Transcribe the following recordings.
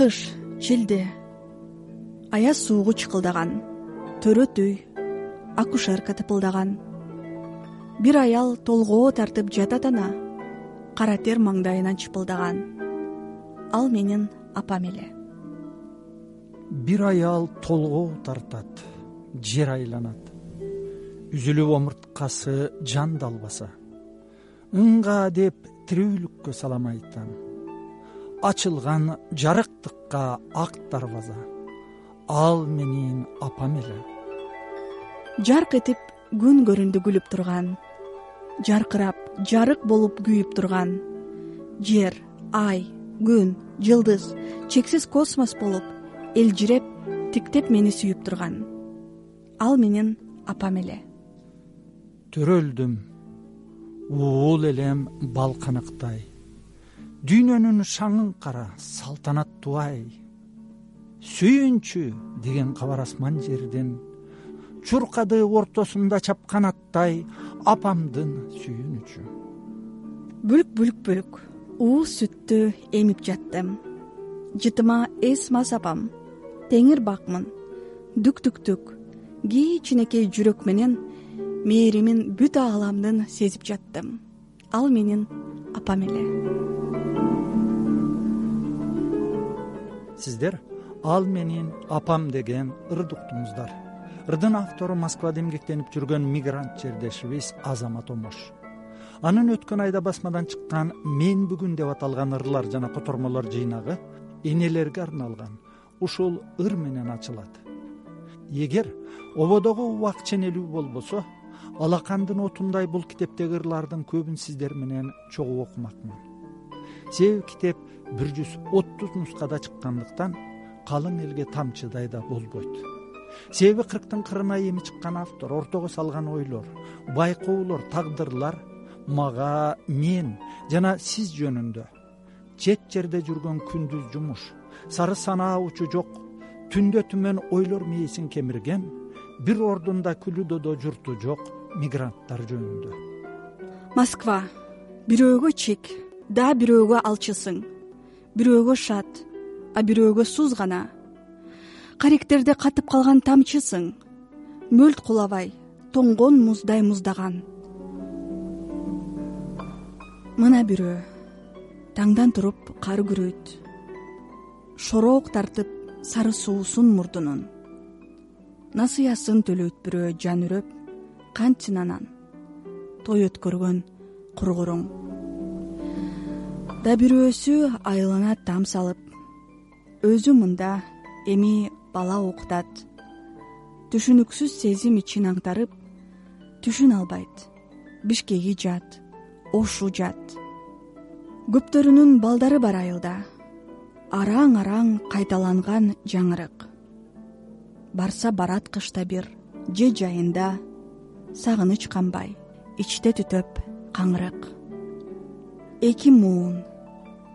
кыш шилде аяз суугу чыкылдаган. Төрөт үй акушерка тыпылдаган. Бир аял толгоо тартып жатат ана. Кара тер маңдайынан чыпылдаган. Ал менин апам эле. Бир аял толгоо тартат жер айланат. Үзүлүп омурткасы жан да ыңга деп тирүүлүккө салам айтам ачылган жарыктыкка ак дарбаза ал менин апам эле. Жарк этип күн көрүндү күлүп турган жаркырап жарык болуп күйүп турган жер ай күн жылдыз чексиз космос болуп элжиреп тиктеп мени сүйүп турган. Ал менин апам эле. Төрөлдүм уул элем бал каныктай дүйнөнүн шаңын кара салтанаттуу ай сүйүнчү деген кабар асман жерден. Чуркады ортосунда чапкан аттай апамдын сүйүнүчү. Бүлк бүлк бүлк. Ууз сүттү эмип жаттым. Жытыма эс мас апам. Теңир бакмын. Дүк дүк дүк. Кичинекей жүрөк менен мээримин бүт ааламдын сезип жаттым. Ал менин апам эле. Сиздер ал менин апам деген ырды уктуңуздар ырдын автору москвада эмгектенип жүргөн мигрант жердешибиз азамат омош. Анын өткөн айда басмадан чыккан мен бүгүн деп аталган ырлар жана котормолор жыйнагы энелерге арналган ушул ыр менен ачылат. Эгер ободогу убак ченелүү болбосо алакандын отундай бул китептеги ырлардын көбүн сиздер менен чогуу окумакмын. Себеби китеп бир жүз отуз нускада чыккандыктан калың элге тамчыдай да болбойт. Себеби кырктын кырына эми чыккан автор ортого салган ойлор байкоолор тагдырлар мага мен жана сиз жөнүндө чет жерде жүргөн күндүз жумуш сары санаа учу жок түндө түмөн ойлор мээсин кемирген бир ордунда күлүдодо журту жок мигранттар жөнүндө. Москва. Бирөөгө чек дагы бирөөгө алчысың. Бирөөгө шат а бирөөгө суз гана. Каректерде катып калган тамчысың. Мөлт кулабай тоңгон муздай муздаган. Мына бирөө таңдан туруп кар күрөйт. Шороок тартып сары суусун мурдунун насыясын төлөйт бирөө жан үрөп кантсин анан? Той өткөргөн кургуруң да бирөөсү айылына там салып өзү мында эми бала укутат түшүнүксүз сезим ичин аңтарып түшүнө албайт. Бишкеги жат ошу жат. Көптөрүнүн балдары бар айылда. Араң араң кайталанган жаңырык барса барат кышта бир же жайында сагыныч канбай ичте түтөп каңырык. Эки муун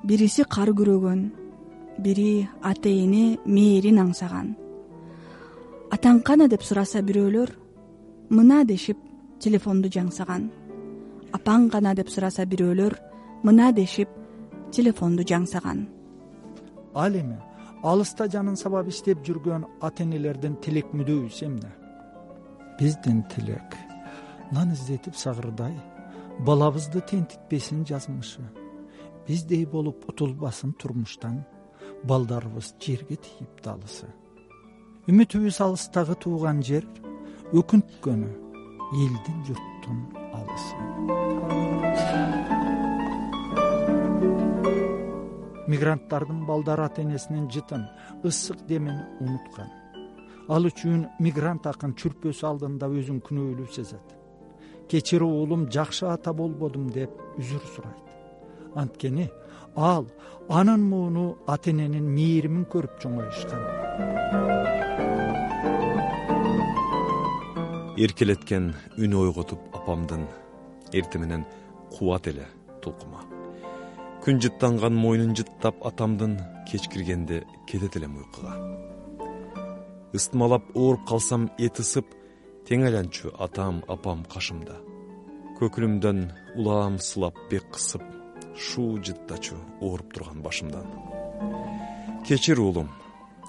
бириси кар күрөгөн бири ата эне мээрин аңсаган атаң кана деп сураса бирөөлөр мына дешип телефонду жаңсаган. Апаң кана деп сураса бирөөлөр мына дешип телефонду жаңсаган. Ал эми алыста жанын сабап издеп жүргөн ата энелердин тилек мүдөбүсү эмне биздин тилек нан издетип сагырдай балабызды тентитпесин жазмышы. Биздей болуп утулбасын турмуштан балдарыбыз жерге тийип далысы. Үмүтүбүз алыстагы тууган жер өкүнткөнү элдин журттун алысы мигранттардын балдары ата энесинин жытын ысык демин унуткан. Ал үчүн мигрант акын чүрпөсү алдында өзүн күнөөлүү сезет. Кечир уулум жакшы ата болбодум деп үзүр сурайт. Анткени ал анын мууну ата эненин мээримин көрүп чоңоюшкан. Эркелеткен үнү ойготуп апамдын эртең менен кубат эле тулкума күн жыттанган мойнун жыттап атамдын кеч киргенде кетет элем уйкуга. Ыстымалап ооруп калсам эти ысып тең айланчу атам апам кашымда. Көкүрүмдөн улам сылап бек кысып шуу жыттачу ооруп турган башымдан. Кечир уулум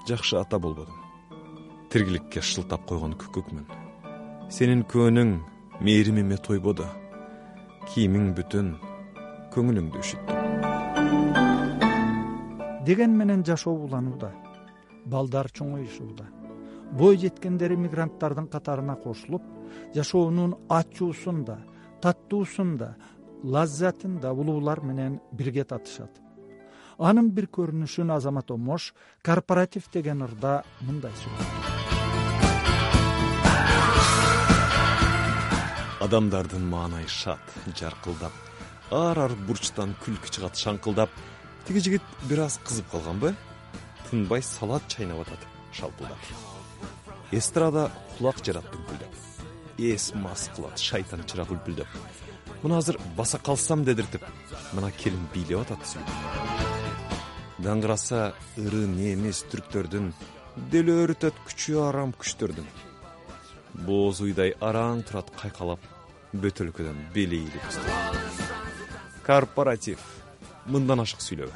жакшы ата болбодум. Тиргиликке шылтап койгон күкүкмүн. Сенин күбөнүң мээримиме тойбоду. Кийимиң бүтүн көңүлүңдү үшүттүм деген менен жашоо уланууда балдар чоңоюшууда бой жеткендер мигранттардын катарына кошулуп жашоонун ачуусун да таттуусун да лаззатын да улуулар менен бирге татышат. Анын бир көрүнүшүн азамат омош корпоратив деген ырда мындай сүйлөйт. Адамдардын маанайы шат жаркылдап ар ар бурчтан күлкү чыгат шаңкылдап тиги жигит бир аз кызып калганбы? Тынбай салат чайнап атат шалпылдап эстрада кулак жарат дүмпүлдөп эс мас кылат шайтан чырак үлпүлдөп муну азыр баса калсам дедиртип мына келин бийлеп атат сүйлөп даңгыраса ыры немис түрктөрдүн делөө өтөт күчү арам күчтөрдүн бооз уйдай араң турат кайкалап бөтөлкөдөн бели ийилип корпоратив мындан ашык сүйлөбө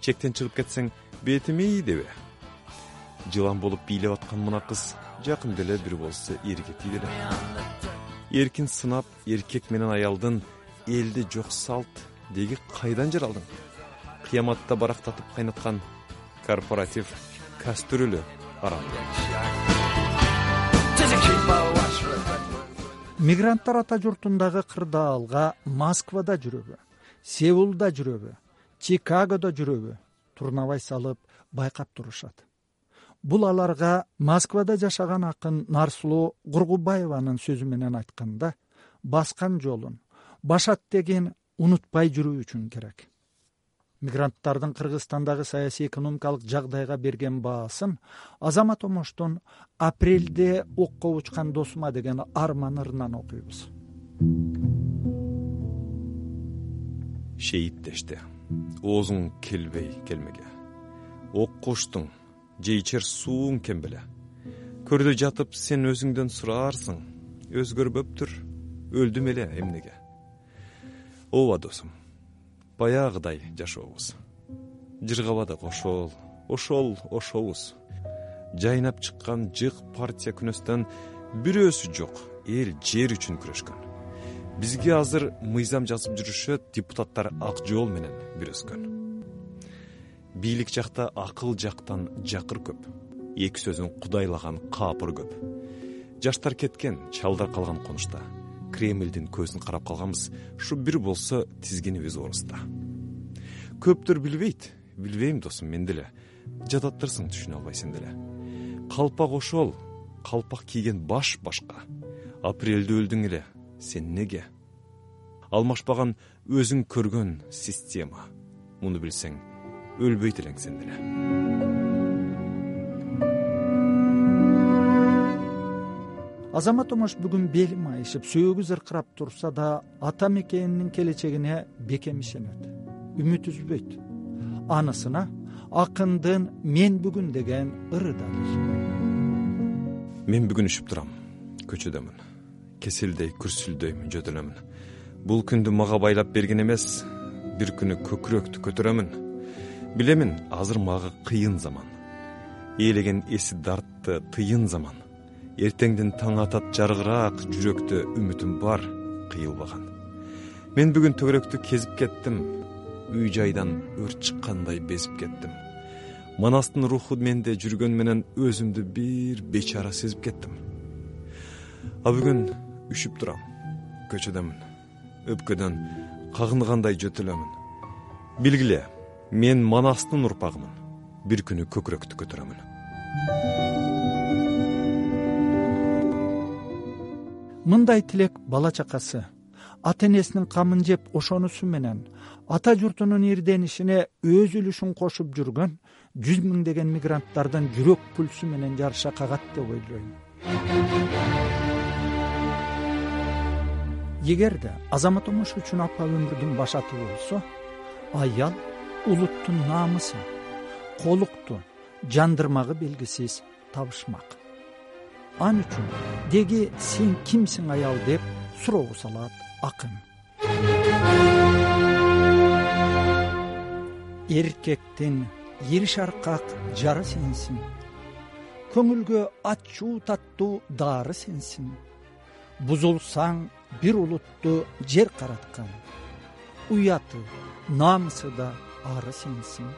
чектен чыгып кетсең бетим ийдебе жылан болуп бийлеп аткан мына кыз жакында эле бир болсо эрге тийди эле эркин сынап эркек менен аялдын элде жок салт деги кайдан жаралдың? Кыяматта барактатып кайнаткан корпоратив кастрюлю арам. Мигранттар ата журтундагы кырдаалга москвада жүрөбү сеулда жүрөбү чикагодо жүрөбү турнабай салып байкап турушат. Бул аларга москвада жашаган акын нарсулуу кургубаеванын сөзү менен айтканда баскан жолун башат деген унутпай жүрүү үчүн керек. Мигранттардын кыргызстандагы саясий экономикалык жагдайга берген баасын азамат омоштун апрелде окко учкан досума деген арман ырынан окуйбуз шейиттешти оозуң келбей келмеге. Окко учтуң же ичер сууң кем беле. Көрдө жатып сен өзүңдөн сураарсың. Өзгөрбөптүр өлдүм эле эмнеге? Ооба досум баягыдай жашообуз. Жыргабадык ошол ошол ошобуз. Жайнап чыккан жык партия күнөөсүнөн бирөөсү жок эл жер үчүн күрөшкөн бизге азыр мыйзам жазып жүрүшөт депутаттар ак жол менен бирөскөн бийлик жакта акыл жактан жакыр көп. Эки сөзүн кудайлаган каапыр көп. Жаштар кеткен чалдар калган конушта. Кремлдин көзүн карап калганбыз ушу бир болсо тизгинибиз оруста көптөр билбейт. Билбейм досум мен деле. Жататтырсың түшүнө албай сен деле. Калпак ошол. Калпак кийген баш башка. Апрелде өлдүң эле сен неге? Алмашпаган өзүң көргөн система муну билсең өлбөйт элең сен деле. Азамат омош бүгүн бели майышып сөөгү зыркырап турса да ата мекенинин келечегине бекем ишенет үмүт үзбөйт. Анысына акындын мен бүгүн деген ыры да мен бүгүн үшүп турам көчөдөмүн кеселдей күрсүлдөйм жөтөлөмүн бул күндү мага байлап берген эмес бир күнү көкүрөктү көтөрөмүн. Билемин азыр мага кыйын заман. Ээлеген эси дартты тыйын заман. Эртеңдин таң атат жаркыраак жүрөктө үмүтүм бар кыйылбаган. Мен бүгүн төгөрөктү кезип кеттим үй жайдан өрт чыккандай безип кеттим. Манастын руху менде жүргөнү менен өзүмдү бир бечара сезип кеттим. А бүгүн үшүп турам. Көчөдөмүн өпкөдөн кагынгандай жөтөлөмүн. Билгиле мен манастын урпагымын. Бир күнү көкүрөктү көтөрөмүн мындай тилек бала чакасы. Ата энесинин камын жеп ошонусу менен ата журтунун ирденишине өз үлүшүн кошуп жүргөн жүз миңдеген мигранттардын жүрөк пульсу менен жарыша кагат деп ойлойм эгерде азамат омош үчүн апа өмүрдүн башаты болсо аял улуттун намысы колукту жандырмагы белгисиз табышмак. Ал үчүн деги сен кимсиң аял деп суроого салат акын. Эркектин ири шаркак жары сенсиң көңүлгө ачуу таттуу дары сенсиң бузулсаң бир улутту жер караткан уяты намысы да ары сенсиң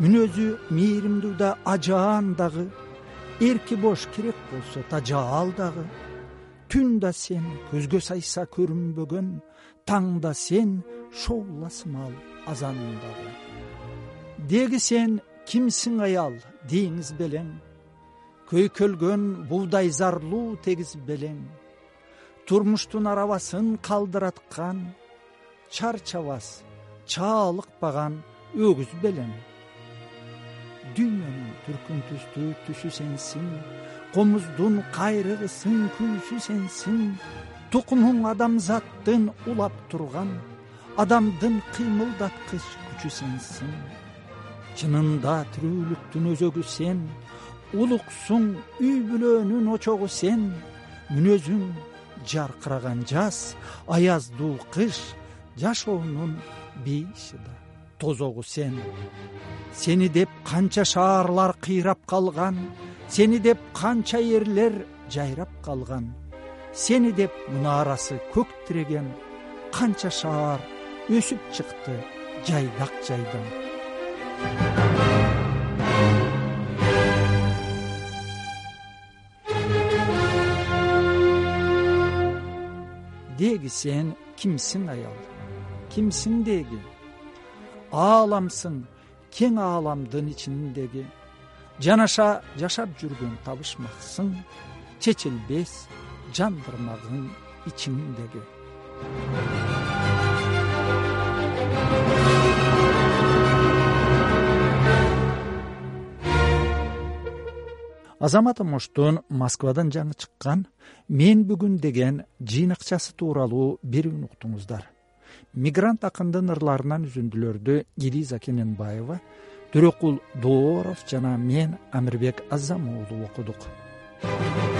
мүнөзү мээримдүү да ажаан дагы эрки бош керек болсо тажаал дагы. Түн да сен көзгө сайса көрүнбөгөн таң да сен сымал азанындагы деги сен кимсиң аял деңиз белең. Көйкөлгөн буудай зарлуу тегиз белең турмуштун арабасын калдыраткан чарчабас чаалыкпаган өгүз белең дүйнөнүн түркүн түстүү түсү сенсиң комуздун кайрыгысын күйсү сенсиң тукумуң адамзаттын улап турган адамдын кыймылдаткыч күчү сенсиң чынында тирүүлүктүн өзөгү сен улуксуң үй бүлөнүн очогу сен. Мүнөзүң жаркыраган жаз аяздуу кыш жашоонун бейиши да. Тозогу сен сени деп канча шаарлар кыйрап калган сени деп канча эрлер жайрап калган сени деп мунарасы көк тиреген канча шаар өсүп чыкты жайдак жайдан деги сен кимсиң аял? Кимсиң деги? Ааламсың кең ааламдын ичиндеги жанаша жашап жүргөн табышмаксың чечилбес жандырмагың ичиңдеги азамат омоштун москвадан жаңы чыккан мен бүгүн деген жыйнакчасы тууралуу бир үн уктуңуздар. Мигрант акындын ырларынан үзүндүлөрдү элиза кененбаева төрөкул дооров жана мен амирбек азам уулу окудук